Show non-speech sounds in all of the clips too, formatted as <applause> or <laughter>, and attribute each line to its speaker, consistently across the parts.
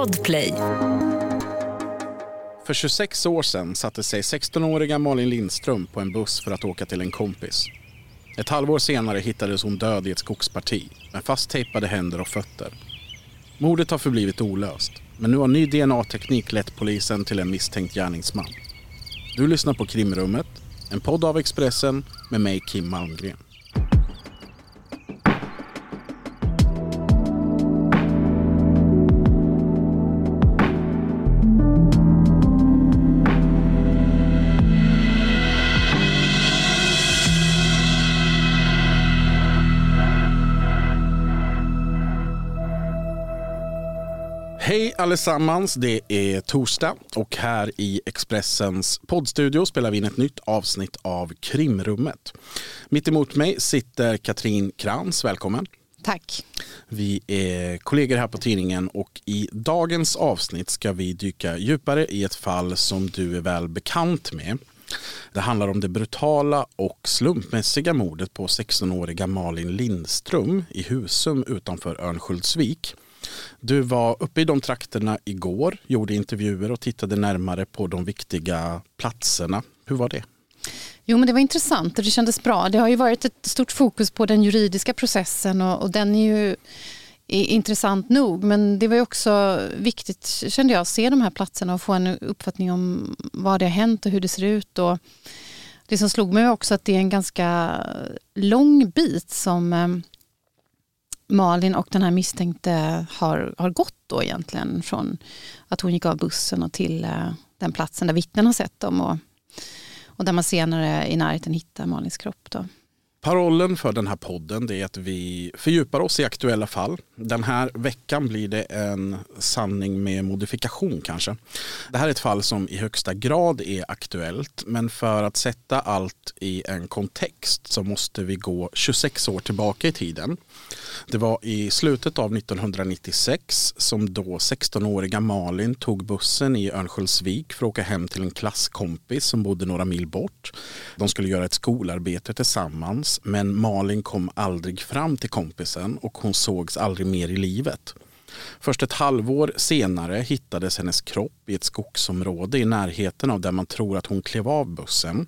Speaker 1: Podplay.
Speaker 2: För 26 år sedan satte sig 16-åriga Malin Lindström på en buss för att åka till en kompis. Ett halvår senare hittades hon död i ett skogsparti med fasttejpade händer och fötter. Mordet har förblivit olöst, men nu har ny DNA-teknik lett polisen till en misstänkt gärningsman. Du lyssnar på Krimrummet, en podd av Expressen med mig Kim Malmgren. Hej allesammans, det är torsdag och här i Expressens poddstudio spelar vi in ett nytt avsnitt av Krimrummet. Mitt emot mig sitter Katrin Krans, välkommen.
Speaker 3: Tack.
Speaker 2: Vi är kollegor här på tidningen och i dagens avsnitt ska vi dyka djupare i ett fall som du är väl bekant med. Det handlar om det brutala och slumpmässiga mordet på 16-åriga Malin Lindström i Husum utanför Örnsköldsvik. Du var uppe i de trakterna igår, gjorde intervjuer och tittade närmare på de viktiga platserna. Hur var det?
Speaker 3: Jo men det var intressant och det kändes bra. Det har ju varit ett stort fokus på den juridiska processen och, och den är ju intressant nog men det var ju också viktigt kände jag att se de här platserna och få en uppfattning om vad det har hänt och hur det ser ut. Och det som slog mig var också att det är en ganska lång bit som eh, Malin och den här misstänkte har, har gått då egentligen från att hon gick av bussen och till eh, den platsen där vittnen har sett dem och, och där man senare i närheten hittar Malins kropp. Då.
Speaker 2: Parollen för den här podden är att vi fördjupar oss i aktuella fall. Den här veckan blir det en sanning med modifikation kanske. Det här är ett fall som i högsta grad är aktuellt men för att sätta allt i en kontext så måste vi gå 26 år tillbaka i tiden. Det var i slutet av 1996 som då 16-åriga Malin tog bussen i Örnsköldsvik för att åka hem till en klasskompis som bodde några mil bort. De skulle göra ett skolarbete tillsammans men Malin kom aldrig fram till kompisen och hon sågs aldrig mer i livet. Först ett halvår senare hittades hennes kropp i ett skogsområde i närheten av där man tror att hon klev av bussen.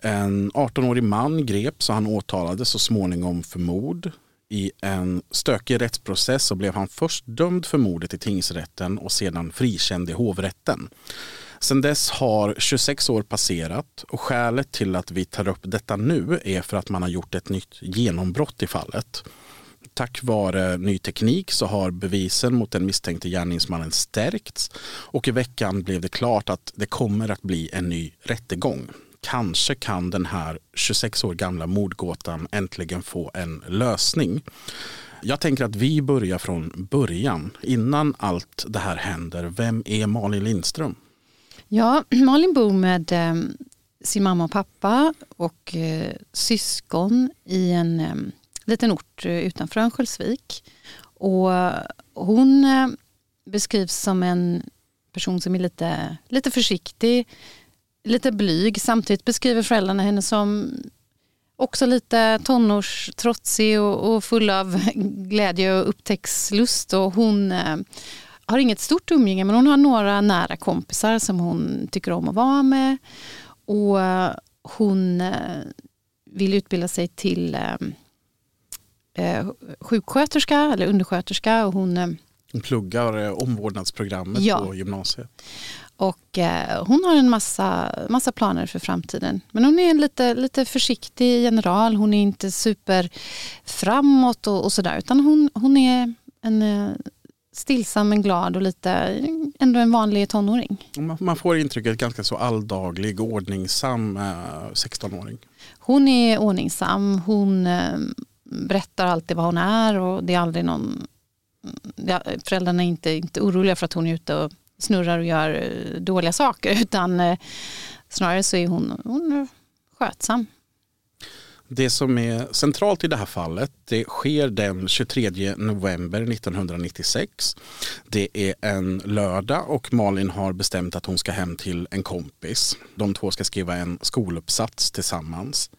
Speaker 2: En 18-årig man greps och han åtalades så småningom för mord. I en stökig rättsprocess så blev han först dömd för mordet i tingsrätten och sedan frikänd i hovrätten. Sedan dess har 26 år passerat och skälet till att vi tar upp detta nu är för att man har gjort ett nytt genombrott i fallet. Tack vare ny teknik så har bevisen mot den misstänkte gärningsmannen stärkts och i veckan blev det klart att det kommer att bli en ny rättegång kanske kan den här 26 år gamla mordgåtan äntligen få en lösning. Jag tänker att vi börjar från början. Innan allt det här händer, vem är Malin Lindström?
Speaker 3: Ja, <clears throat> Malin bor med eh, sin mamma och pappa och eh, syskon i en eh, liten ort eh, utanför Örnsköldsvik. Och hon eh, beskrivs som en person som är lite, lite försiktig, lite blyg. Samtidigt beskriver föräldrarna henne som också lite tonårstrotsig och, och full av <laughs> glädje och upptäcktslust. Och hon eh, har inget stort umgänge men hon har några nära kompisar som hon tycker om att vara med. Och eh, hon eh, vill utbilda sig till eh, sjuksköterska eller undersköterska. Och hon,
Speaker 2: hon pluggar omvårdnadsprogrammet ja. på gymnasiet.
Speaker 3: Och eh, hon har en massa, massa planer för framtiden. Men hon är en lite, lite försiktig general. Hon är inte super framåt och, och sådär. Utan hon, hon är en stillsam men glad och lite ändå en vanlig tonåring.
Speaker 2: Man får intrycket ganska så alldaglig, ordningsam eh, 16-åring.
Speaker 3: Hon är ordningsam. Hon eh, berättar alltid vad hon är och det är aldrig någon... Ja, föräldrarna är inte, inte oroliga för att hon är ute och snurrar och gör eh, dåliga saker <laughs> utan eh, snarare så är hon, hon är skötsam.
Speaker 2: Det som är centralt i det här fallet det sker den 23 november 1996. Det är en lördag och Malin har bestämt att hon ska hem till en kompis. De två ska skriva en skoluppsats tillsammans.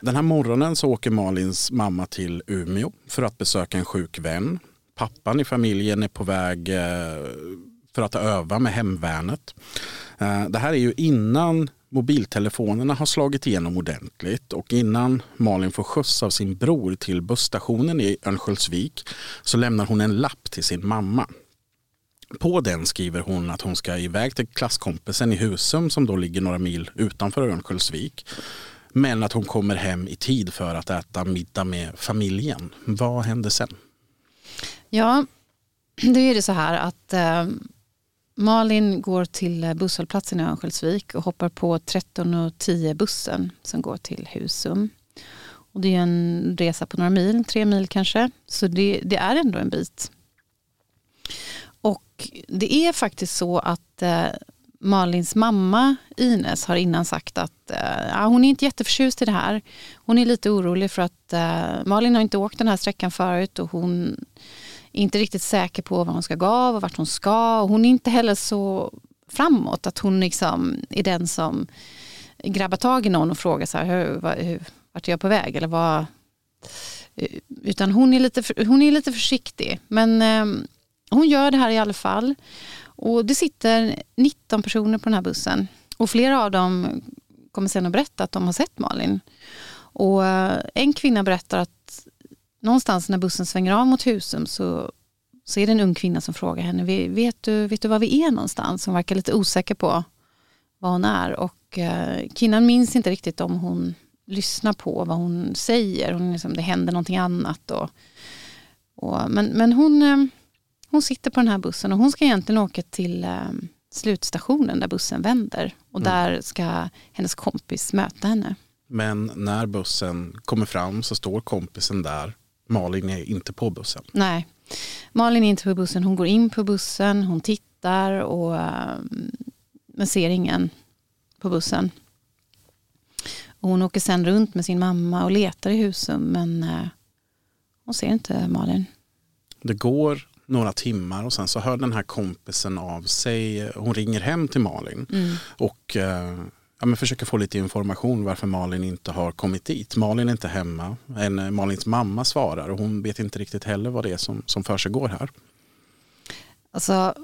Speaker 2: Den här morgonen så åker Malins mamma till Umeå för att besöka en sjuk vän. Pappan i familjen är på väg eh, för att öva med hemvärnet. Eh, det här är ju innan mobiltelefonerna har slagit igenom ordentligt och innan Malin får skjuts av sin bror till busstationen i Örnsköldsvik så lämnar hon en lapp till sin mamma. På den skriver hon att hon ska iväg till klasskompisen i Husum som då ligger några mil utanför Örnsköldsvik. Men att hon kommer hem i tid för att äta middag med familjen. Vad händer sen?
Speaker 3: Ja, <clears throat> det är det så här att eh, Malin går till eh, busshållplatsen i Örnsköldsvik och hoppar på 13.10 bussen som går till Husum. Och det är en resa på några mil, tre mil kanske. Så det, det är ändå en bit. Och det är faktiskt så att eh, Malins mamma Ines har innan sagt att eh, hon är inte jätteförtjust i det här. Hon är lite orolig för att eh, Malin har inte åkt den här sträckan förut och hon inte riktigt säker på vad hon ska gå av och vart hon ska. Och hon är inte heller så framåt att hon liksom är den som grabbar tag i någon och frågar så här, hur, hur, vart är jag på väg? Eller vad? Utan hon är lite, hon är lite försiktig. Men eh, hon gör det här i alla fall. Och det sitter 19 personer på den här bussen. Och flera av dem kommer sen att berätta att de har sett Malin. Och eh, en kvinna berättar att någonstans när bussen svänger av mot Husum så, så är det en ung kvinna som frågar henne, vet du, vet du var vi är någonstans? Hon verkar lite osäker på var hon är och eh, kvinnan minns inte riktigt om hon lyssnar på vad hon säger. Hon liksom, det händer någonting annat. Och, och, men men hon, eh, hon sitter på den här bussen och hon ska egentligen åka till eh, slutstationen där bussen vänder. Och mm. där ska hennes kompis möta henne.
Speaker 2: Men när bussen kommer fram så står kompisen där Malin är inte på bussen.
Speaker 3: Nej, Malin är inte på bussen. Hon går in på bussen, hon tittar och um, men ser ingen på bussen. Och hon åker sen runt med sin mamma och letar i huset men uh, hon ser inte Malin.
Speaker 2: Det går några timmar och sen så hör den här kompisen av sig. Hon ringer hem till Malin mm. och uh, ja, men försöka få lite information varför Malin inte har kommit dit. Malin är inte hemma. En, eh, Malins mamma svarar och hon vet inte riktigt heller vad det är som, som försiggår här.
Speaker 3: Alltså,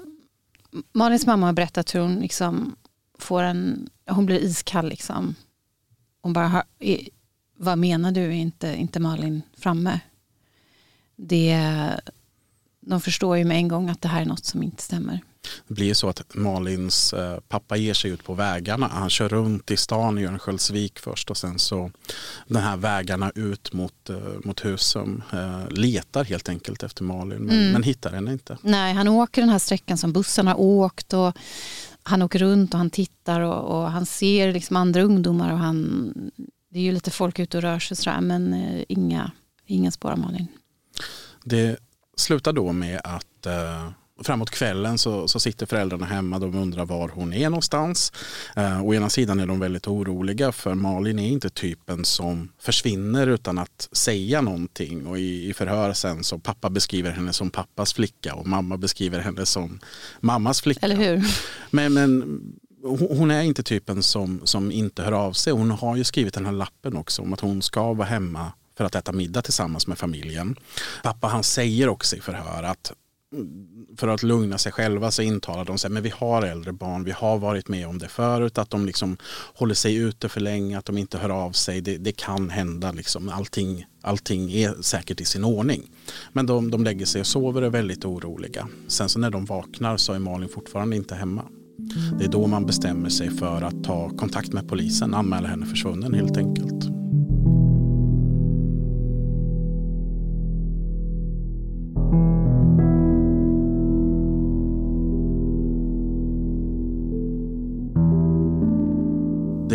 Speaker 3: Malins mamma har berättat hur hon liksom får en, hon blir iskall liksom. Hon bara, har, vad menar du, är inte, inte Malin framme? Det, de förstår ju med en gång att det här är något som inte stämmer.
Speaker 2: Det blir så att Malins eh, pappa ger sig ut på vägarna. Han kör runt i stan i Örnsköldsvik först och sen så den här vägarna ut mot, eh, mot Husum eh, letar helt enkelt efter Malin men, mm. men hittar henne inte.
Speaker 3: Nej, han åker den här sträckan som bussen har åkt och han åker runt och han tittar och, och han ser liksom andra ungdomar och han, det är ju lite folk ute och rör sig sådär men inga, inga spår av Malin.
Speaker 2: Det slutar då med att eh, framåt kvällen så, så sitter föräldrarna hemma. De undrar var hon är någonstans. Eh, å ena sidan är de väldigt oroliga för Malin är inte typen som försvinner utan att säga någonting. Och i, i förhör sen så pappa beskriver henne som pappas flicka och mamma beskriver henne som mammas flicka.
Speaker 3: Eller hur?
Speaker 2: Men, men hon är inte typen som, som inte hör av sig. Hon har ju skrivit den här lappen också om att hon ska vara hemma för att äta middag tillsammans med familjen. Pappa han säger också i förhör att för att lugna sig själva så intalar de sig men vi har äldre barn, vi har varit med om det förut, att de liksom håller sig ute för länge, att de inte hör av sig. Det, det kan hända, liksom. allting, allting är säkert i sin ordning. Men de, de lägger sig och sover och är väldigt oroliga. Sen så när de vaknar så är Malin fortfarande inte hemma. Det är då man bestämmer sig för att ta kontakt med polisen, anmäla henne försvunnen helt enkelt.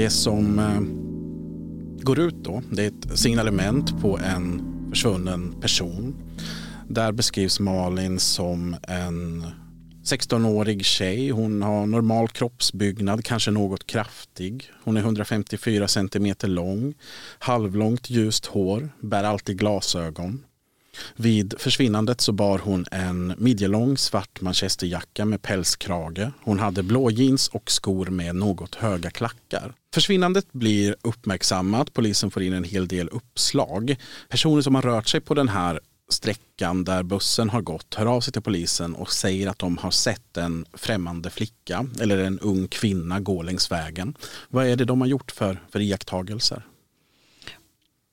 Speaker 2: Det som eh, går ut då, det är ett signalement på en försvunnen person. Där beskrivs Malin som en 16-årig tjej. Hon har normal kroppsbyggnad, kanske något kraftig. Hon är 154 cm lång, halvlångt ljust hår, bär alltid glasögon. Vid försvinnandet så bar hon en midjelång svart manchesterjacka med pälskrage. Hon hade blå jeans och skor med något höga klackar. Försvinnandet blir uppmärksammat. Polisen får in en hel del uppslag. Personer som har rört sig på den här sträckan där bussen har gått hör av sig till polisen och säger att de har sett en främmande flicka eller en ung kvinna gå längs vägen. Vad är det de har gjort för, för iakttagelser?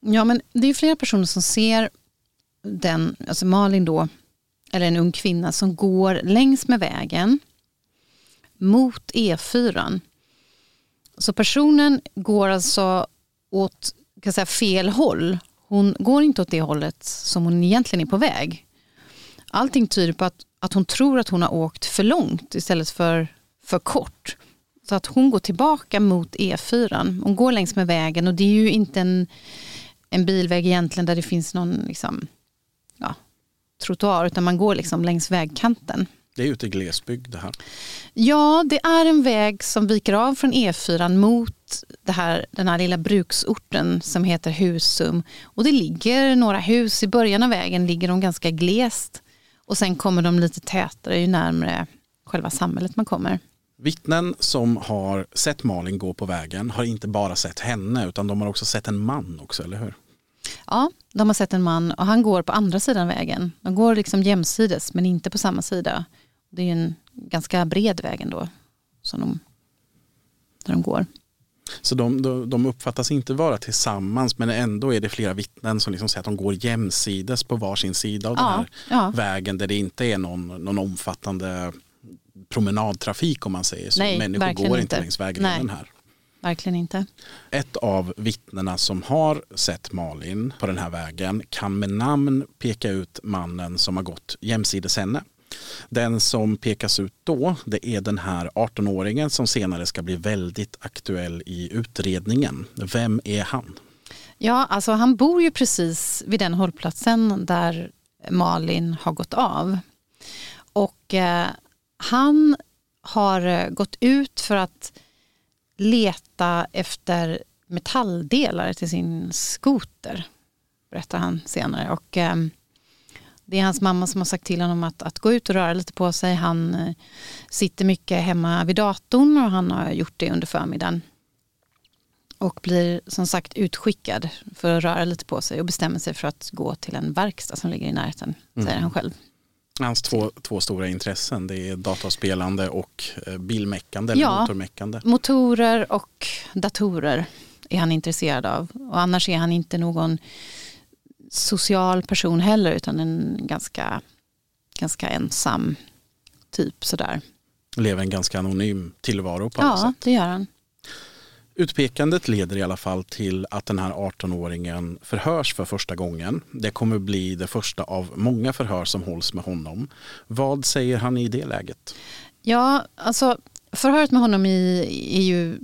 Speaker 3: Ja, men det är flera personer som ser den, alltså Malin då, eller en ung kvinna som går längs med vägen mot E4. Så personen går alltså åt kan säga, fel håll. Hon går inte åt det hållet som hon egentligen är på väg. Allting tyder på att, att hon tror att hon har åkt för långt istället för för kort. Så att hon går tillbaka mot E4. Hon går längs med vägen och det är ju inte en, en bilväg egentligen där det finns någon liksom, trottoar utan man går liksom längs vägkanten.
Speaker 2: Det är ute i glesbygd det här.
Speaker 3: Ja, det är en väg som viker av från E4 mot det här, den här lilla bruksorten som heter Husum. Och det ligger några hus, i början av vägen ligger de ganska glest och sen kommer de lite tätare ju närmare själva samhället man kommer.
Speaker 2: Vittnen som har sett Malin gå på vägen har inte bara sett henne utan de har också sett en man också, eller hur?
Speaker 3: Ja, de har sett en man och han går på andra sidan vägen. De går liksom jämsides men inte på samma sida. Det är en ganska bred väg ändå som de, där de går.
Speaker 2: Så de, de, de uppfattas inte vara tillsammans men ändå är det flera vittnen som liksom säger att de går jämsides på varsin sida av ja, den här ja. vägen där det inte är någon, någon omfattande promenadtrafik om man säger så.
Speaker 3: Nej,
Speaker 2: Människor går inte, längs vägen
Speaker 3: Nej.
Speaker 2: här.
Speaker 3: Verkligen inte.
Speaker 2: Ett av vittnena som har sett Malin på den här vägen kan med namn peka ut mannen som har gått jämsides henne. Den som pekas ut då det är den här 18-åringen som senare ska bli väldigt aktuell i utredningen. Vem är han?
Speaker 3: Ja, alltså han bor ju precis vid den hållplatsen där Malin har gått av. Och eh, han har eh, gått ut för att leta efter metalldelar till sin skoter, berättar han senare. Och, eh, det är hans mamma som har sagt till honom att, att gå ut och röra lite på sig. Han eh, sitter mycket hemma vid datorn och han har gjort det under förmiddagen. Och blir som sagt utskickad för att röra lite på sig och bestämmer sig för att gå till en verkstad som ligger i närheten, mm. säger han själv.
Speaker 2: Hans två, två stora intressen det är datorspelande och eh, bilmäckande eller ja, motormäckande.
Speaker 3: Motorer och datorer är han intresserad av. Och annars är han inte någon social person heller utan en ganska, ganska ensam typ sådär.
Speaker 2: Lever en ganska anonym tillvaro på
Speaker 3: alla
Speaker 2: sätt. Ja,
Speaker 3: det gör han.
Speaker 2: Utpekandet leder i alla fall till att den här 18-åringen förhörs för första gången. Det kommer bli det första av många förhör som hålls med honom. Vad säger han i det läget?
Speaker 3: Ja, alltså förhöret med honom är, är ju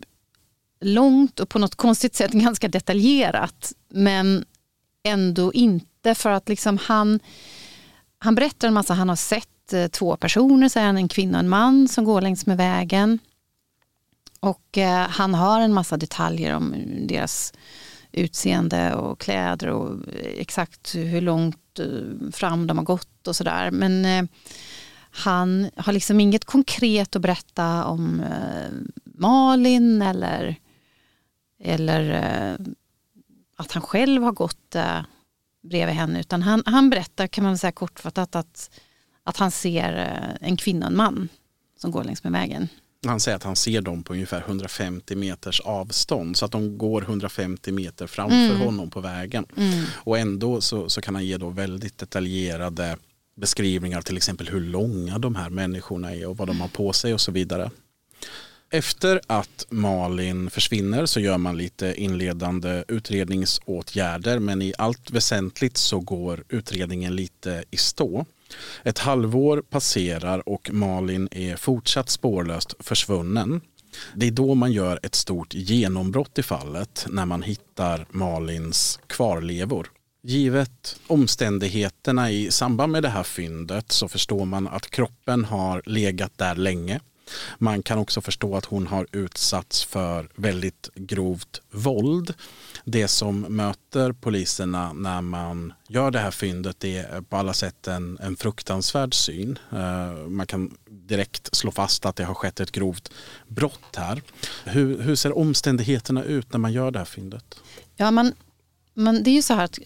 Speaker 3: långt och på något konstigt sätt <laughs> ganska detaljerat. Men ändå inte för att liksom han, han berättar en massa, han har sett eh, två personer, säger han, en kvinna och en man som går längs med vägen. Och eh, han har en massa detaljer om deras utseende och kläder och eh, exakt hur långt eh, fram de har gått och sådär. Men eh, han har liksom inget konkret att berätta om eh, Malin eller, eller eh, att han själv har gått eh, bredvid henne. Utan han, han berättar, kan man säga kortfattat, att, att han ser eh, en kvinna och en man som går längs med vägen.
Speaker 2: Han säger att han ser dem på ungefär 150 meters avstånd så att de går 150 meter framför mm. honom på vägen. Mm. Och ändå så, så kan han ge då väldigt detaljerade beskrivningar till exempel hur långa de här människorna är och vad de har på sig och så vidare. Efter att Malin försvinner så gör man lite inledande utredningsåtgärder men i allt väsentligt så går utredningen lite i stå. Ett halvår passerar och Malin är fortsatt spårlöst försvunnen. Det är då man gör ett stort genombrott i fallet när man hittar Malins kvarlevor. Givet omständigheterna i samband med det här fyndet så förstår man att kroppen har legat där länge. Man kan också förstå att hon har utsatts för väldigt grovt våld. Det som möter poliserna när man gör det här fyndet är på alla sätt en, en fruktansvärd syn. Eh, man kan direkt slå fast att det har skett ett grovt brott här. Hur, hur ser omständigheterna ut när man gör det här fyndet?
Speaker 3: Ja, man, man, det är ju så här att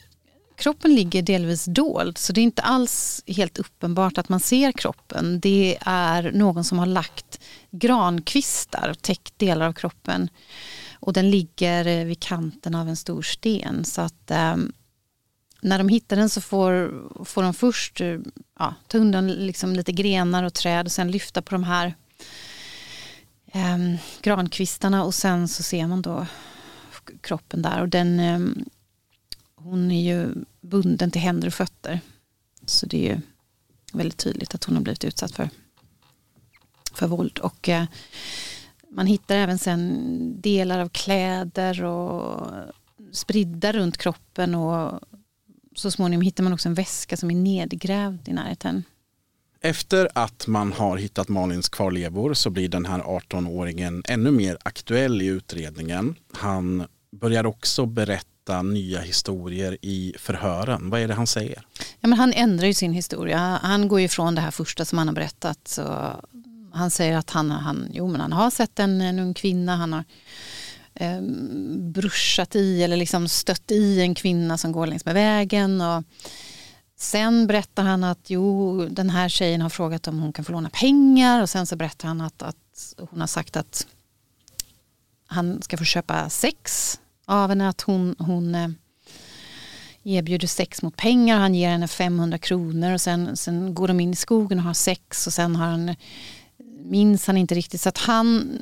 Speaker 3: kroppen ligger delvis dold så det är inte alls helt uppenbart att man ser kroppen. Det är någon som har lagt grankvistar och täckt delar av kroppen och den ligger eh, vid kanten av en stor sten. Så att eh, när de hittar den så får, får de först eh, ja, ta undan liksom lite grenar och träd och sen lyfta på de här eh, grankvistarna och sen så ser man då kroppen där och den eh, hon är ju bunden till händer och fötter. Så det är ju väldigt tydligt att hon har blivit utsatt för, för våld. Och eh, man hittar även sen delar av kläder och spridda runt kroppen och så småningom hittar man också en väska som är nedgrävd i närheten.
Speaker 2: Efter att man har hittat Malins kvarlevor så blir den här 18-åringen ännu mer aktuell i utredningen. Han börjar också berätta berätta nya historier i förhören? Vad är det han säger?
Speaker 3: Ja, men han ändrar ju sin historia. Han går ju ifrån det här första som han har berättat. Så han säger att han, han, jo, men han har sett en, en ung kvinna. Han har eh, bruschat i eller liksom stött i en kvinna som går längs med vägen. Och sen berättar han att jo, den här tjejen har frågat om hon kan få låna pengar. Och sen så berättar han att, att hon har sagt att han ska få köpa sex av henne att hon, hon eh, erbjuder sex mot pengar. Han ger henne 500 kronor och sen, sen går de in i skogen och har sex och sen har han, minns han inte riktigt. Så att han,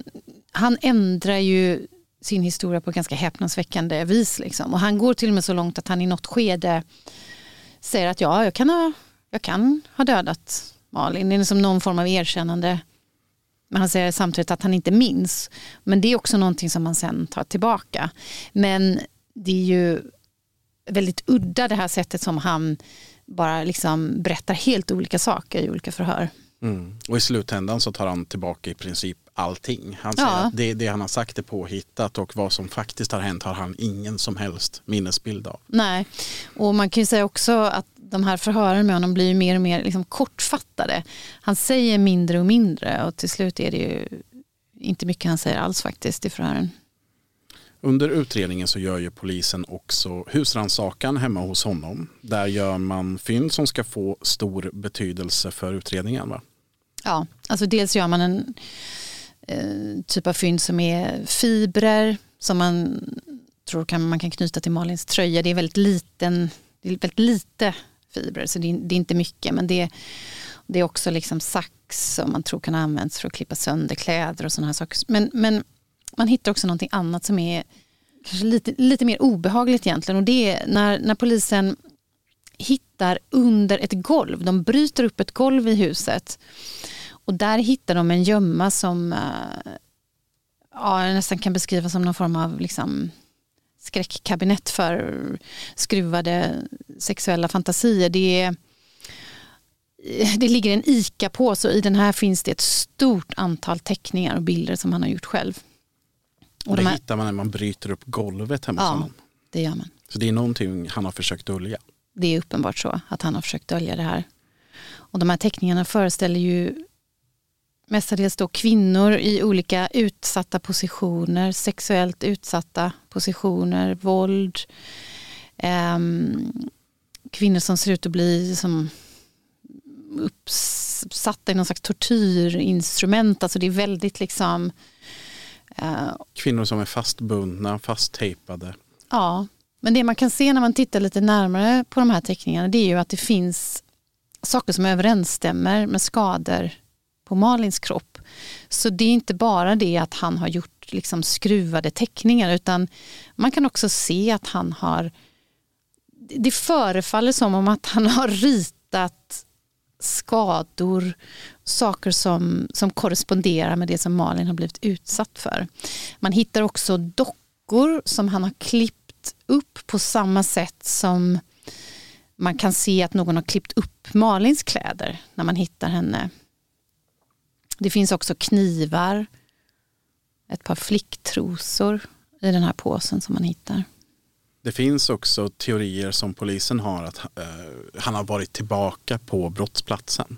Speaker 3: han ändrar ju sin historia på ganska häpnadsväckande vis. Liksom. Och han går till och med så långt att han i något skede säger att ja, jag kan ha, jag kan ha dödat Malin. Det är som någon form av erkännande men han säger samtidigt att han inte minns. Men det är också någonting som man sen tar tillbaka. Men det är ju väldigt udda det här sättet som han bara liksom berättar helt olika saker i olika förhör.
Speaker 2: Mm. Och i slutändan så tar han tillbaka i princip allting. Han säger ja. att det, det, han har sagt är påhittat och vad som faktiskt har hänt har han ingen som helst minnesbild av.
Speaker 3: Nej, och man kan ju säga också att de här förhören med honom blir mer och mer liksom kortfattade. Han säger mindre och mindre och till slut är det ju inte mycket han säger alls faktiskt i förhören.
Speaker 2: Under utredningen så gör ju polisen också husrannsakan hemma hos honom. Där gör man fynd som ska få stor betydelse för utredningen va?
Speaker 3: Ja, alltså dels gör man en eh, typ av fynd som är fibrer som man tror kan, man kan knyta till Malins tröja. Det är väldigt liten, det är väldigt lite fibrer så det är, det är inte mycket men det, det är också liksom sax som man tror kan användas för att klippa sönder kläder och sådana här saker. Men, men man hittar också någonting annat som är kanske lite, lite mer obehagligt egentligen och det är när, när polisen hittar under ett golv, de bryter upp ett golv i huset och där hittar de en gömma som eh, ja, nästan kan beskrivas som någon form av liksom, skräckkabinett för skruvade sexuella fantasier. Det, är, eh, det ligger en ICA-påse och i den här finns det ett stort antal teckningar och bilder som han har gjort själv.
Speaker 2: Och, det här, hittar man när man bryter upp golvet hemma hos
Speaker 3: ja,
Speaker 2: honom?
Speaker 3: det gör man.
Speaker 2: Så det är någonting han har försökt dölja?
Speaker 3: Det är uppenbart så att han har försökt dölja det här. Och de här teckningarna föreställer ju mestadels då kvinnor i olika utsatta positioner, sexuellt utsatta positioner, våld. Eh, kvinnor som ser ut att bli som uppsatta i någon slags tortyrinstrument. Alltså det är väldigt liksom...
Speaker 2: Eh, kvinnor som är fastbundna, fasttejpade.
Speaker 3: Ja, men det man kan se när man tittar lite närmare på de här teckningarna det är ju att det finns saker som överensstämmer med skador på Malins kropp. Så det är inte bara det att han har gjort liksom skruvade teckningar utan man kan också se att han har det förefaller som om att han har ritat skador, saker som, som korresponderar med det som Malin har blivit utsatt för. Man hittar också dockor som han har klippt upp på samma sätt som man kan se att någon har klippt upp Malins kläder när man hittar henne. Det finns också knivar, ett par flicktrosor i den här påsen som man hittar.
Speaker 2: Det finns också teorier som polisen har att uh, han har varit tillbaka på brottsplatsen.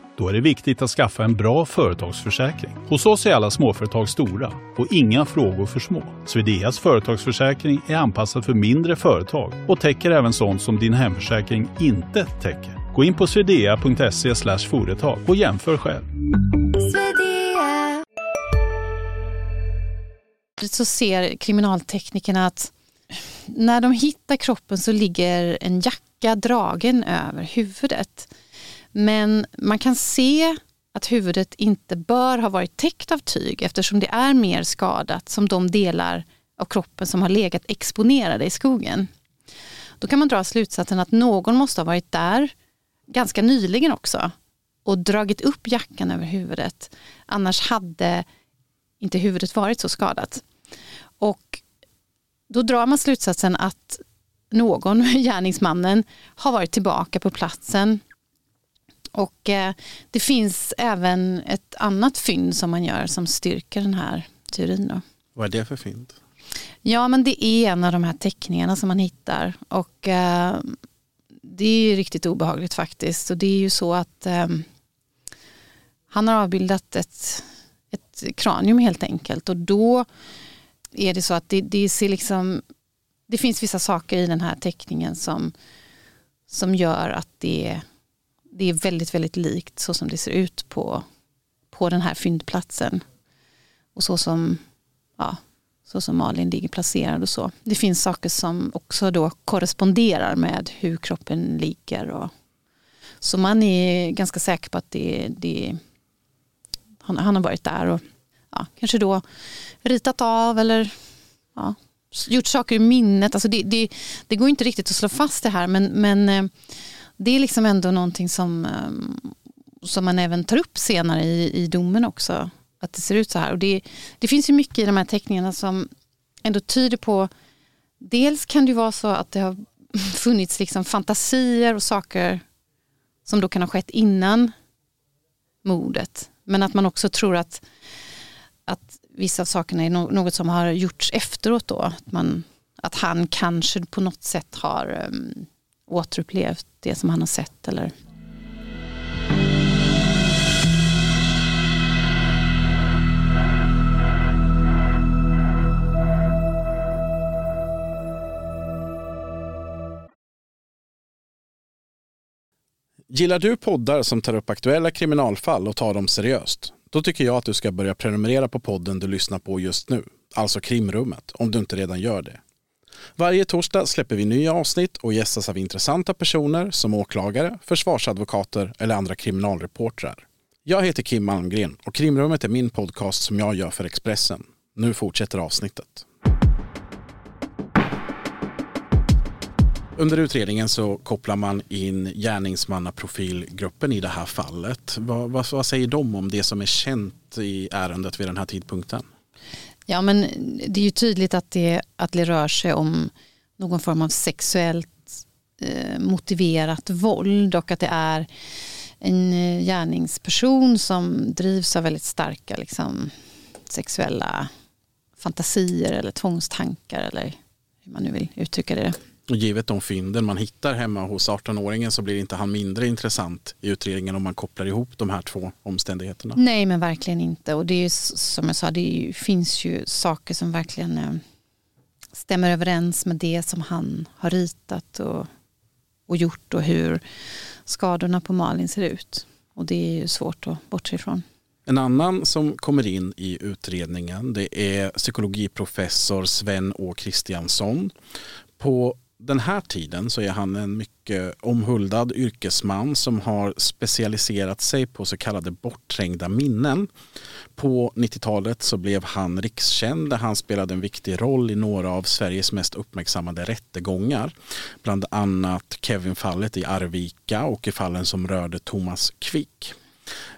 Speaker 4: Då är det viktigt att skaffa en bra företagsförsäkring. Hos oss är alla småföretag stora och inga frågor för små. Swedeas företagsförsäkring är anpassad för mindre företag och täcker även sånt som din hemförsäkring inte täcker. Gå in på swedea.se företag och jämför själv.
Speaker 3: Så ser kriminalteknikerna att när de hittar kroppen så ligger en jacka dragen över huvudet. Men man kan se att huvudet inte bör ha varit täckt av tyg eftersom det är mer skadat som de delar av kroppen som har legat exponerade i skogen. Då kan man dra slutsatsen att någon måste ha varit där ganska nyligen också och dragit upp jackan över huvudet. Annars hade inte huvudet varit så skadat. Och då drar man slutsatsen att någon, <laughs> gärningsmannen, har varit tillbaka på platsen. Och eh, det finns även ett annat fynd som man gör som styrker den här teorin. Då.
Speaker 2: Vad är det för fynd?
Speaker 3: Ja, men det är en av de här teckningarna som man hittar. Och eh, det är ju riktigt obehagligt faktiskt. Och det är ju så att eh, han har avbildat ett, ett kranium helt enkelt. Och då är det så att det, det ser liksom det finns vissa saker i den här teckningen som, som gör att det, det är väldigt, väldigt likt så som det ser ut på, på den här fyndplatsen. Och så som, ja, så som Malin ligger placerad och så. Det finns saker som också då korresponderar med hur kroppen ligger. Och, så man är ganska säker på att det, det, han, han har varit där och ja, kanske då ritat av eller ja, gjort saker i minnet. Alltså det, det, det, går inte riktigt att slå fast det här men, men eh, det är liksom ändå någonting som, ehm, som man även tar upp senare i, i domen också. Att det ser ut så här. Och det, det finns ju mycket i de här teckningarna som ändå tyder på Dels kan det vara så att det har <laughs> funnits liksom fantasier och saker som då kan ha skett innan mordet. Men att man också tror att, att vissa av sakerna är något som har gjorts efteråt då. Att, man, att han kanske på något sätt har um, återupplevt det som han har sett eller
Speaker 2: Gillar du poddar som tar upp aktuella kriminalfall och tar dem seriöst? Då tycker jag att du ska börja prenumerera på podden du lyssnar på just nu, alltså Krimrummet, om du inte redan gör det. Varje torsdag släpper vi nya avsnitt och gästas av intressanta personer som åklagare, försvarsadvokater eller andra kriminalreportrar. Jag heter Kim Malmgren och Krimrummet är min podcast som jag gör för Expressen. Nu fortsätter avsnittet. Under utredningen så kopplar man in gärningsmannaprofilgruppen i det här fallet. Vad, vad, vad, säger de om det som är känt i ärendet vid den här tidpunkten?
Speaker 3: Ja men det är ju tydligt att det, att det rör sig om någon form av sexuellt eh, motiverat våld och att det är en eh, gärningsperson som drivs av väldigt starka liksom, sexuella fantasier eller tvångstankar eller hur man nu vill uttrycka det.
Speaker 2: Och givet de fynden man hittar hemma hos 18-åringen så blir inte han mindre intressant i utredningen om man kopplar ihop de här två omständigheterna.
Speaker 3: Nej men verkligen inte och det är ju som jag sa det ju, finns ju saker som verkligen eh, stämmer överens med det som han har ritat och, och gjort och hur skadorna på Malin ser ut. Och det är ju svårt att bortse ifrån.
Speaker 2: En annan som kommer in i utredningen det är psykologiprofessor Sven Å Kristiansson. På den här tiden så är han en mycket omhuldad yrkesman som har specialiserat sig på så kallade bortträngda minnen. På 90-talet så blev han rikskänd där han spelade en viktig roll i några av Sveriges mest uppmärksammade rättegångar. Bland annat Kevin-fallet i Arvika och i fallen som rörde Thomas Quick.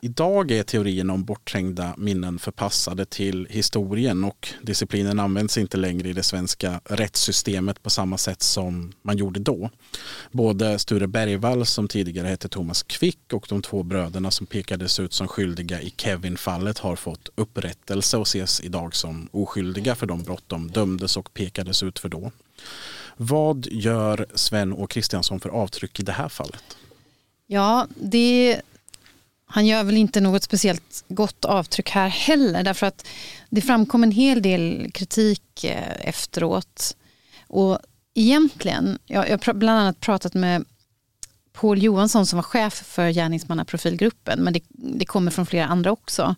Speaker 2: Idag är teorin om bortträngda minnen förpassade till historien och disciplinen används inte längre i det svenska rättssystemet på samma sätt som man gjorde då. Både Sture Bergvall som tidigare hette Thomas Quick och de två bröderna som pekades ut som skyldiga i Kevin-fallet har fått upprättelse och ses idag som oskyldiga för de brott de dömdes och pekades ut för då. Vad gör Sven och Kristiansson för avtryck i det här fallet?
Speaker 3: Ja, det han gör väl inte något speciellt gott avtryck här heller därför att det framkom en hel del kritik eh, efteråt. Och egentligen, jag har bland annat pratat med Paul Johansson som var chef för gärningsmannaprofilgruppen men det, det kommer från flera andra också.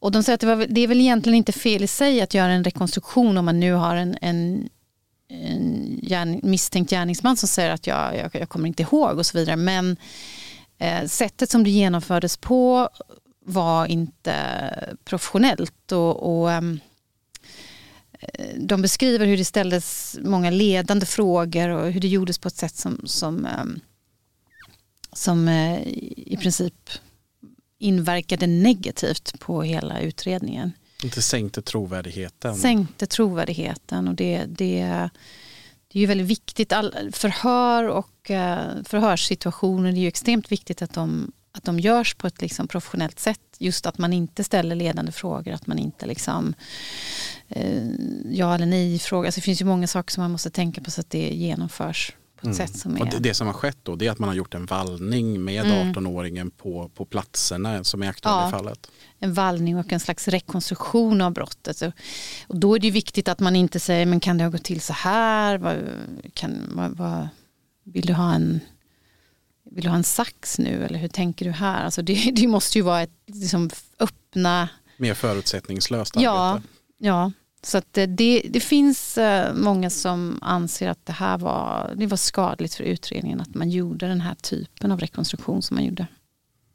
Speaker 3: Och de säger att det, var, det, är väl egentligen inte fel i sig att göra en rekonstruktion om man nu har en, en, en gärning, misstänkt gärningsman som säger att jag, jag, jag kommer inte ihåg och så vidare. Men sättet som det genomfördes på var inte professionellt. Och, och ehm, eh, de beskriver hur det ställdes många ledande frågor och hur det gjordes på ett sätt som, som, ehm, som eh, i princip inverkade negativt på hela utredningen.
Speaker 2: Inte sänkte trovärdigheten.
Speaker 3: Sänkte trovärdigheten och det, det det är ju väldigt viktigt, all, förhör och eh, förhörssituationer, det är ju extremt viktigt att de, att de görs på ett liksom professionellt sätt. Just att man inte ställer ledande frågor, att man inte liksom eh, ja eller nej frågar. Alltså det finns ju många saker som man måste tänka på så att det genomförs på ett mm. sätt som är...
Speaker 2: Det, det, som har skett då det är att man har gjort en vallning med mm. 18-åringen på, på platserna som är aktuella ja, i fallet.
Speaker 3: En vallning och en slags rekonstruktion av brottet. Och då är det viktigt att man inte säger men kan det ha gått till så här? Vad, kan, vad, vad, vill, du ha en, vill du ha en sax nu eller hur tänker du här? Alltså det, <laughs> det måste ju vara ett liksom, öppna...
Speaker 2: Mer förutsättningslöst
Speaker 3: arbete. Ja, ja. Så att det, det finns eh, många som anser att det här var, det var skadligt för utredningen att man gjorde den här typen av rekonstruktion som man gjorde.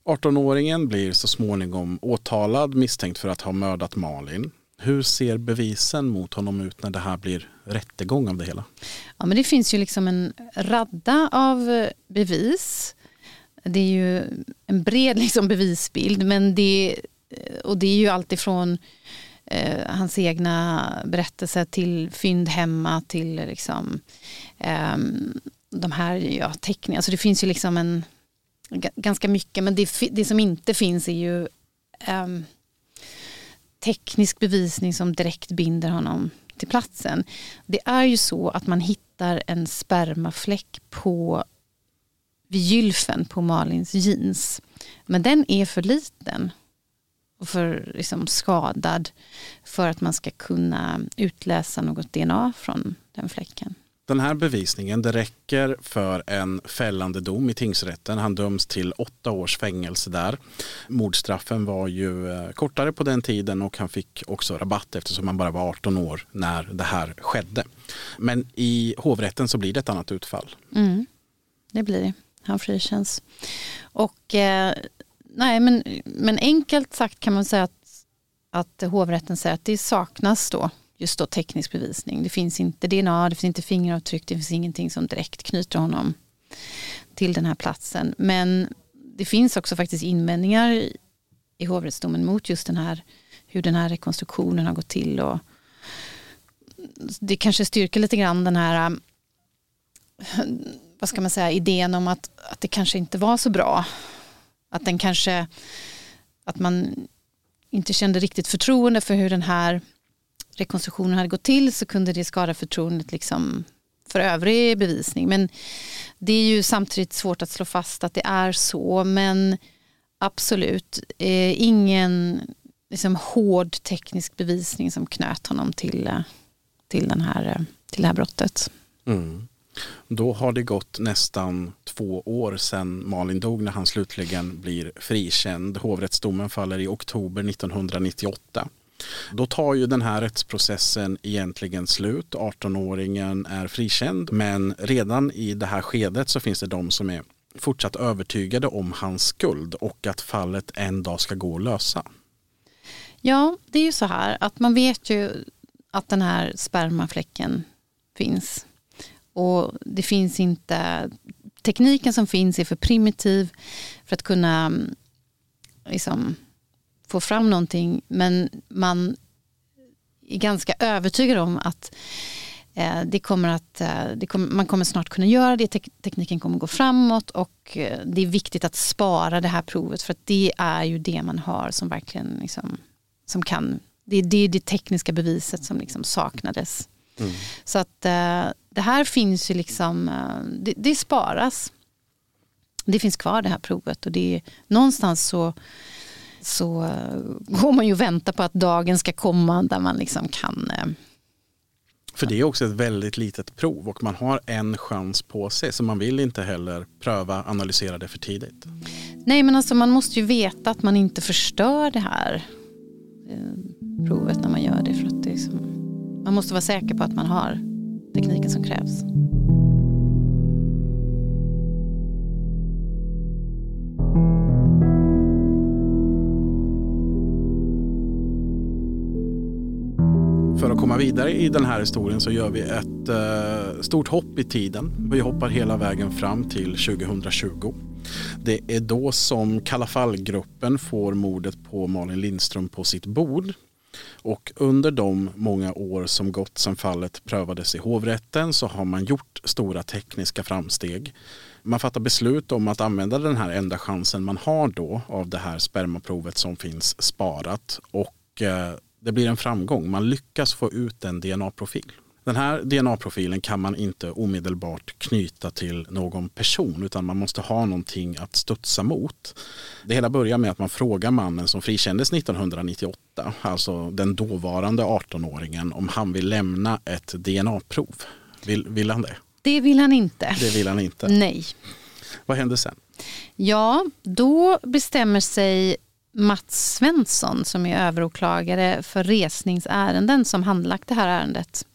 Speaker 2: 18-åringen blir så småningom åtalad misstänkt för att ha mördat Malin. Hur ser bevisen mot honom ut när det här blir rättegång av det hela?
Speaker 3: Ja, men det finns ju liksom en radda av eh, bevis. Det är ju en bred <laughs> liksom bevisbild men det, eh, och det är ju alltifrån eh, hans egna berättelser till fynd hemma till liksom, eh, de här ja, teckningarna. Alltså det finns ju liksom en ganska mycket men det, det som inte finns är ju eh, teknisk bevisning som direkt binder honom till platsen. Det är ju så att man hittar en spermafläck på vid gylfen på Malins jeans. Men den är för liten och för liksom skadad för att man ska kunna utläsa något DNA från den fläcken.
Speaker 2: Den här bevisningen det räcker för en fällande dom i tingsrätten. Han döms till åtta års fängelse där. Mordstraffen var ju eh, kortare på den tiden och han fick också rabatt eftersom han bara var 18 år när det här skedde. Men i hovrätten så blir det ett annat utfall.
Speaker 3: Mm, det blir det. Han frikänns. Och eh, nej, men, men enkelt sagt kan man säga att, att hovrätten säger att det saknas då just då teknisk bevisning. Det finns inte DNA, det finns inte fingeravtryck, det finns ingenting som direkt knyter honom till den här platsen. Men det finns också faktiskt invändningar i hovrättsdomen mot just den här, hur den här rekonstruktionen har gått till. Och det kanske styrker lite grann den här vad ska man säga, idén om att, att det kanske inte var så bra att den kanske, att man inte kände riktigt förtroende för hur den här rekonstruktionen hade gått till så kunde det skada förtroendet liksom för övrig bevisning. Men det är ju samtidigt svårt att slå fast att det är så. Men absolut, eh, ingen liksom, hård teknisk bevisning som knöt honom till, eh, till, den här, eh, till det här brottet. Mm.
Speaker 2: Då har det gått nästan två år sedan Malin dog när han slutligen blir frikänd. Hovrättsdomen faller i oktober 1998. Då tar ju den här rättsprocessen egentligen slut. 18-åringen är frikänd men redan i det här skedet så finns det de som är fortsatt övertygade om hans skuld och att fallet en dag ska gå att lösa.
Speaker 3: Ja, det är ju så här att man vet ju att den här spermafläcken finns. Och det finns inte, tekniken som finns är för primitiv för att kunna mm, liksom, få fram någonting. Men man är ganska övertygad om att eh, det kommer att, eh, det kommer, man kommer snart kunna göra det, Tek tekniken kommer gå framåt och eh, det är viktigt att spara det här provet för att det är ju det man har som verkligen liksom, som kan, det är det, det tekniska beviset som liksom saknades. Mm. Så att eh, det här finns ju liksom, eh, det, det, sparas. Det finns kvar det här provet och det är någonstans så så eh, går man ju och väntar på att dagen ska komma där man liksom kan
Speaker 2: för det är också ett väldigt litet prov och man har en chans på sig så man vill inte heller pröva analysera det för tidigt.
Speaker 3: Nej men alltså man måste ju veta att man inte förstör det här provet när man gör det. För att det är som, man måste vara säker på att man har tekniken som krävs.
Speaker 2: För att komma vidare i den här historien så gör vi ett eh, stort hopp i tiden. Vi hoppar hela vägen fram till 2020. Det är då som Kalla fall-gruppen får mordet på Malin Lindström på sitt bord. Och under de många år som gått sedan fallet prövades i hovrätten så har man gjort stora tekniska framsteg. Man fattar beslut om att använda den här enda chansen man har då av det här spermaprovet som finns sparat och eh, det blir en framgång. Man lyckas få ut en DNA-profil. Den här DNA-profilen kan man inte omedelbart knyta till någon person utan man måste ha någonting att studsa mot. Det hela börjar med att man frågar mannen som frikändes 1998, alltså den dåvarande 18-åringen, om han vill lämna ett DNA-prov. Vill, vill han det?
Speaker 3: Det vill han inte.
Speaker 2: Det vill han inte.
Speaker 3: Nej.
Speaker 2: Vad händer sen?
Speaker 3: Ja, då bestämmer sig Mats Svensson som är överåklagare för resningsärenden som handlagt det här ärendet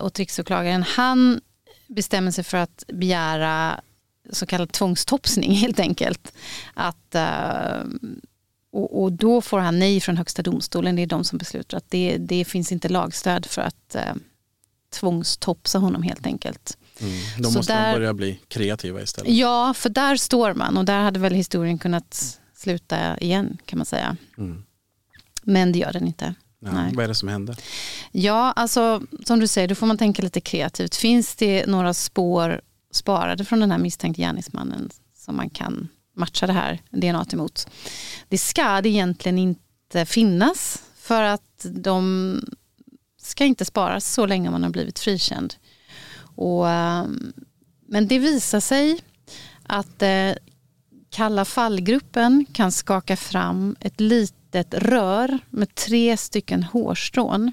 Speaker 3: och riksåklagaren han bestämmer sig för att begära så kallad tvångstopsning <laughs> helt enkelt. Att, eh, och, och, då får han nej från Högsta domstolen, det är de som beslutar att det, det finns inte lagstöd för att eh, tvångstopsa honom helt enkelt.
Speaker 2: Mm, då måste där, man börja bli kreativa istället.
Speaker 3: Ja, för där står man och där hade väl historien kunnat sluta igen kan man säga. Mm. Men det gör den inte.
Speaker 2: Ja, vad är det som händer?
Speaker 3: Ja, alltså som du säger, då får man tänka lite kreativt. Finns det några spår sparade från den här misstänkte gärningsmannen som man kan matcha det här DNA emot? Det ska det egentligen inte finnas för att de ska inte sparas så länge man har blivit frikänd. Och, ehm, men det visar sig att eh, Kalla fallgruppen kan skaka fram ett litet rör med tre stycken hårstrån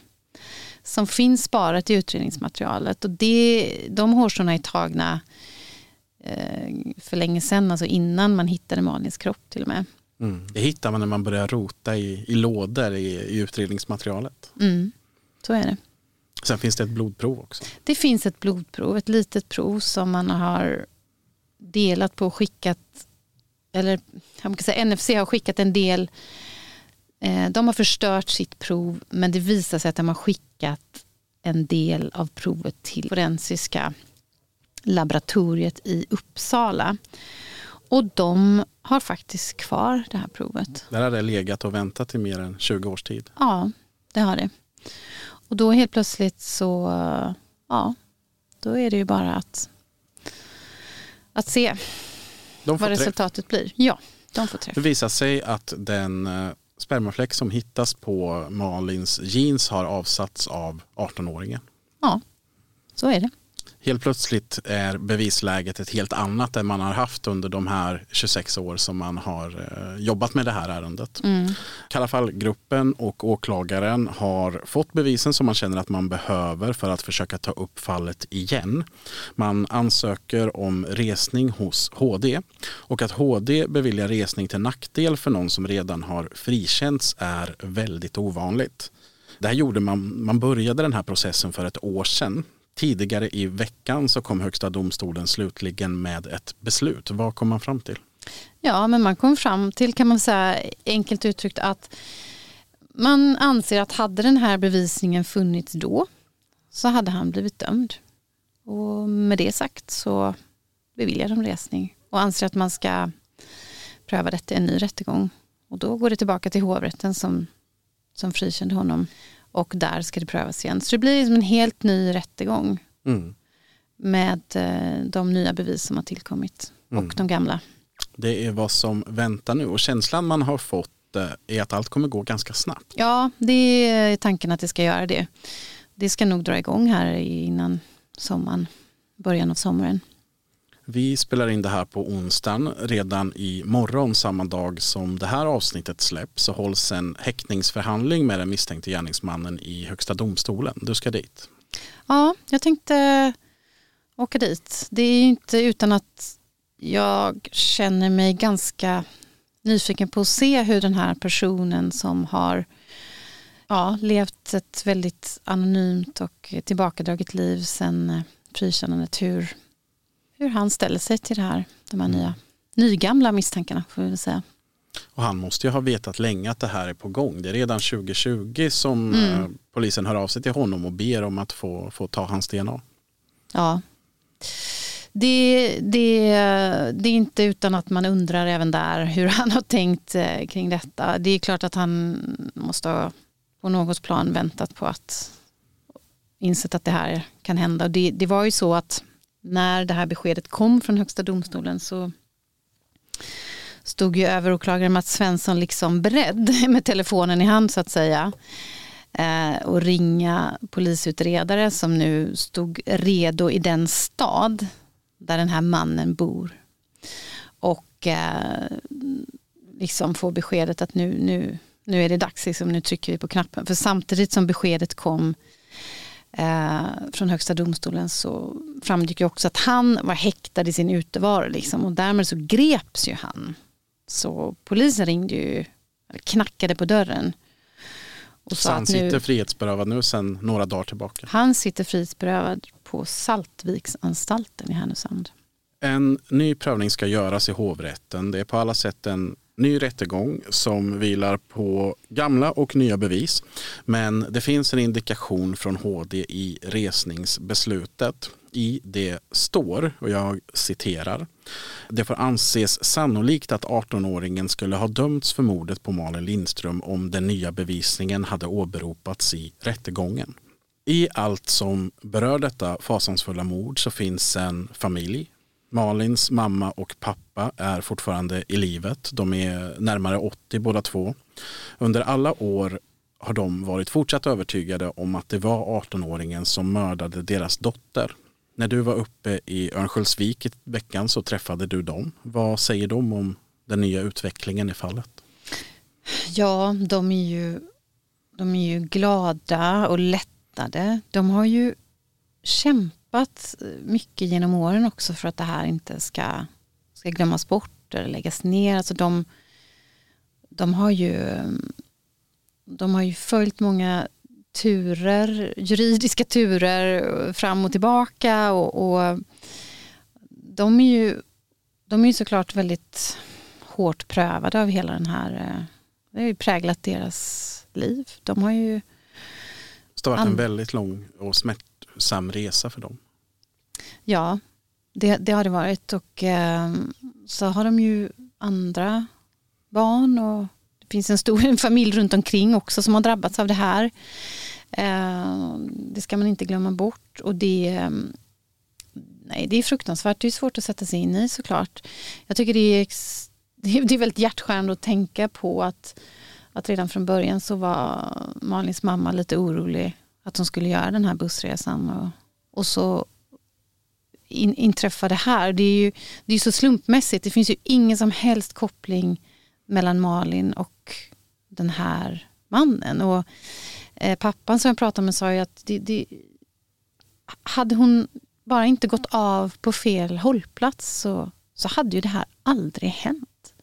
Speaker 3: som finns sparat i utredningsmaterialet. Och det, de hårstråna är tagna eh, för länge sedan, alltså innan man hittade Malins kropp till och med.
Speaker 2: Mm. Det hittar man när man börjar rota i, i lådor i, i utredningsmaterialet.
Speaker 3: Mm. Så är det.
Speaker 2: Sen finns det ett blodprov också.
Speaker 3: Det finns ett blodprov, ett litet prov som man har delat på och skickat, eller jag kan säga, NFC har skickat en del Eh, de har förstört sitt prov men det visar sig att de har skickat en del av provet till forensiska laboratoriet i Uppsala. Och de har faktiskt kvar det här provet.
Speaker 2: Där har det legat och väntat i mer än 20 års tid.
Speaker 3: Ja, det har det. Och då helt plötsligt så, ja, då är det ju bara att, att se vad träff. resultatet blir. Ja, de får träff.
Speaker 2: Det visar sig att den eh, spermafläck som hittas på Malins jeans har avsatts av 18-åringen.
Speaker 3: Ja, så är det.
Speaker 2: Helt plötsligt är bevisläget ett helt annat än man har haft under de här 26 år som man har eh, jobbat med det här ärendet. Mm. Kalla fallgruppen och åklagaren har fått bevisen som man känner att man behöver för att försöka ta upp fallet igen. Man ansöker om resning hos HD och att HD beviljar resning till nackdel för någon som redan har frikänts är väldigt ovanligt. Det här gjorde man, man började den här processen för ett år sedan Tidigare i veckan så kom Högsta domstolen slutligen med ett beslut. Vad kom man fram till?
Speaker 3: Ja, men man kom fram till, kan man säga enkelt uttryckt, att man anser att hade den här bevisningen funnits då så hade han blivit dömd. Och med det sagt så beviljar de resning och anser att man ska pröva detta i en ny rättegång. Och då går det tillbaka till hovrätten som, som frikände honom och där ska det prövas igen. Så det blir liksom en helt ny rättegång mm. med eh, de nya bevis som har tillkommit mm. och de gamla.
Speaker 2: Det är vad som väntar nu och känslan man har fått eh, är att allt kommer gå ganska snabbt.
Speaker 3: Ja, det är tanken att det ska göra det. Det ska nog dra igång här innan sommaren, början av sommaren.
Speaker 2: Vi spelar in det här på onsdagen. Redan i morgon, samma dag som det här avsnittet släpps, så hålls en häktningsförhandling med den misstänkte gärningsmannen i Högsta domstolen. Du ska dit.
Speaker 3: Ja, jag tänkte åka dit. Det är inte utan att jag känner mig ganska nyfiken på att se hur den här personen som har ja, levt ett väldigt anonymt och tillbakadraget liv sedan eh, frikännandet, hur hur han ställer sig till det här, de här mm. nya, nygamla misstankarna får vi väl säga.
Speaker 2: Och han måste ju ha vetat länge att det här är på gång. Det är redan 2020 som mm. Eh, polisen hör av sig till honom och ber om att få, få ta hans DNA.
Speaker 3: Ja. Det, det, det är inte utan att man undrar även där hur han har tänkt eh, kring detta. Det är klart att han måste ha på något plan väntat på att insett att det här kan hända. Det, det var ju så att när det här beskedet kom från Högsta domstolen så stod ju överåklagare Mats Svensson liksom beredd <laughs> med telefonen i hand så att säga eh, och ringa polisutredare som nu stod redo i den stad där den här mannen bor. Och eh, liksom få beskedet att nu, nu, nu är det dags, liksom, nu trycker vi på knappen. För samtidigt som beskedet kom eh, från Högsta domstolen så framgick ju också att han var häktad i sin utevaro liksom, och därmed så greps ju han. Så polisen ringde ju, knackade på dörren.
Speaker 2: Och så han sitter nu, frihetsberövad nu sedan några dagar tillbaka?
Speaker 3: Han sitter frihetsberövad på Saltviksanstalten i Härnösand.
Speaker 2: En ny prövning ska göras i hovrätten. Det är på alla sätt en ny rättegång som vilar på gamla och nya bevis. Men det finns en indikation från HD i resningsbeslutet. I det står, och jag citerar, det får anses sannolikt att 18-åringen skulle ha dömts för mordet på Malin Lindström om den nya bevisningen hade åberopats i rättegången. I allt som berör detta fasansfulla mord så finns en familj Malins mamma och pappa är fortfarande i livet. De är närmare 80 båda två. Under alla år har de varit fortsatt övertygade om att det var 18-åringen som mördade deras dotter. När du var uppe i Örnsköldsvik i veckan så träffade du dem. Vad säger de om den nya utvecklingen i fallet?
Speaker 3: Ja, de är ju, de är ju glada och lättade. De har ju kämpat kämpat mycket genom åren också för att det här inte ska, ska glömmas bort eller läggas ner. Alltså de, de, har ju, de har ju följt många turer, juridiska turer fram och tillbaka och, och de är ju de är ju såklart väldigt hårt prövade av hela den här, det har ju präglat deras liv. De har ju
Speaker 2: det har varit en väldigt lång och smärtsam resa för dem.
Speaker 3: Ja, det, det har det varit och eh, så har de ju andra barn och det finns en stor <laughs> familj runt omkring också som har drabbats av det här. Eh, det ska man inte glömma bort och det, eh, nej, det är fruktansvärt. Det är svårt att sätta sig in i såklart. Jag tycker <laughs> det är, det är väldigt hjärtskärande att tänka på att, att redan från början så var Malins mamma lite orolig att hon skulle göra den här bussresan och, och så in, inträffade här? Det är ju det är så slumpmässigt. Det finns ju ingen som helst koppling mellan Malin och den här mannen. Och eh, pappan som jag pratade med sa ju att det, det, hade hon bara inte gått av på fel hållplats så, så hade ju det här aldrig hänt.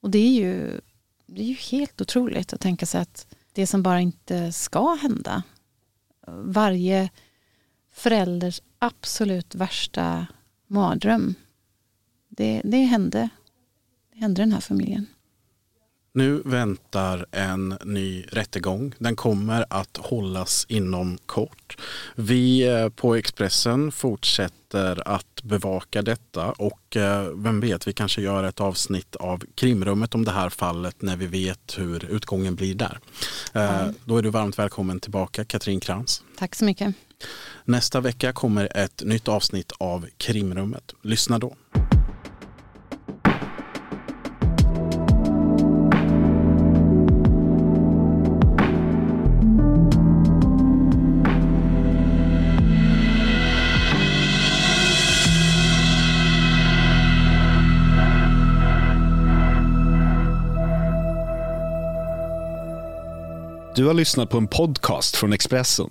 Speaker 3: Och det är ju, det är ju helt otroligt att tänka sig att det som bara inte ska hända. Varje förälders absolut värsta mardröm. Det, det hände. Det hände den här familjen.
Speaker 2: Nu väntar en ny rättegång. Den kommer att hållas inom kort. Vi eh, på Expressen fortsätter att bevaka detta och eh, vem vet, vi kanske gör ett avsnitt av krimrummet om det här fallet när vi vet hur utgången blir där. Mm. Då är du varmt välkommen tillbaka Katrin Krantz.
Speaker 3: Tack så mycket.
Speaker 2: Nästa vecka kommer ett nytt avsnitt av krimrummet. Lyssna då.
Speaker 5: Du har lyssnat på en podcast från Expressen.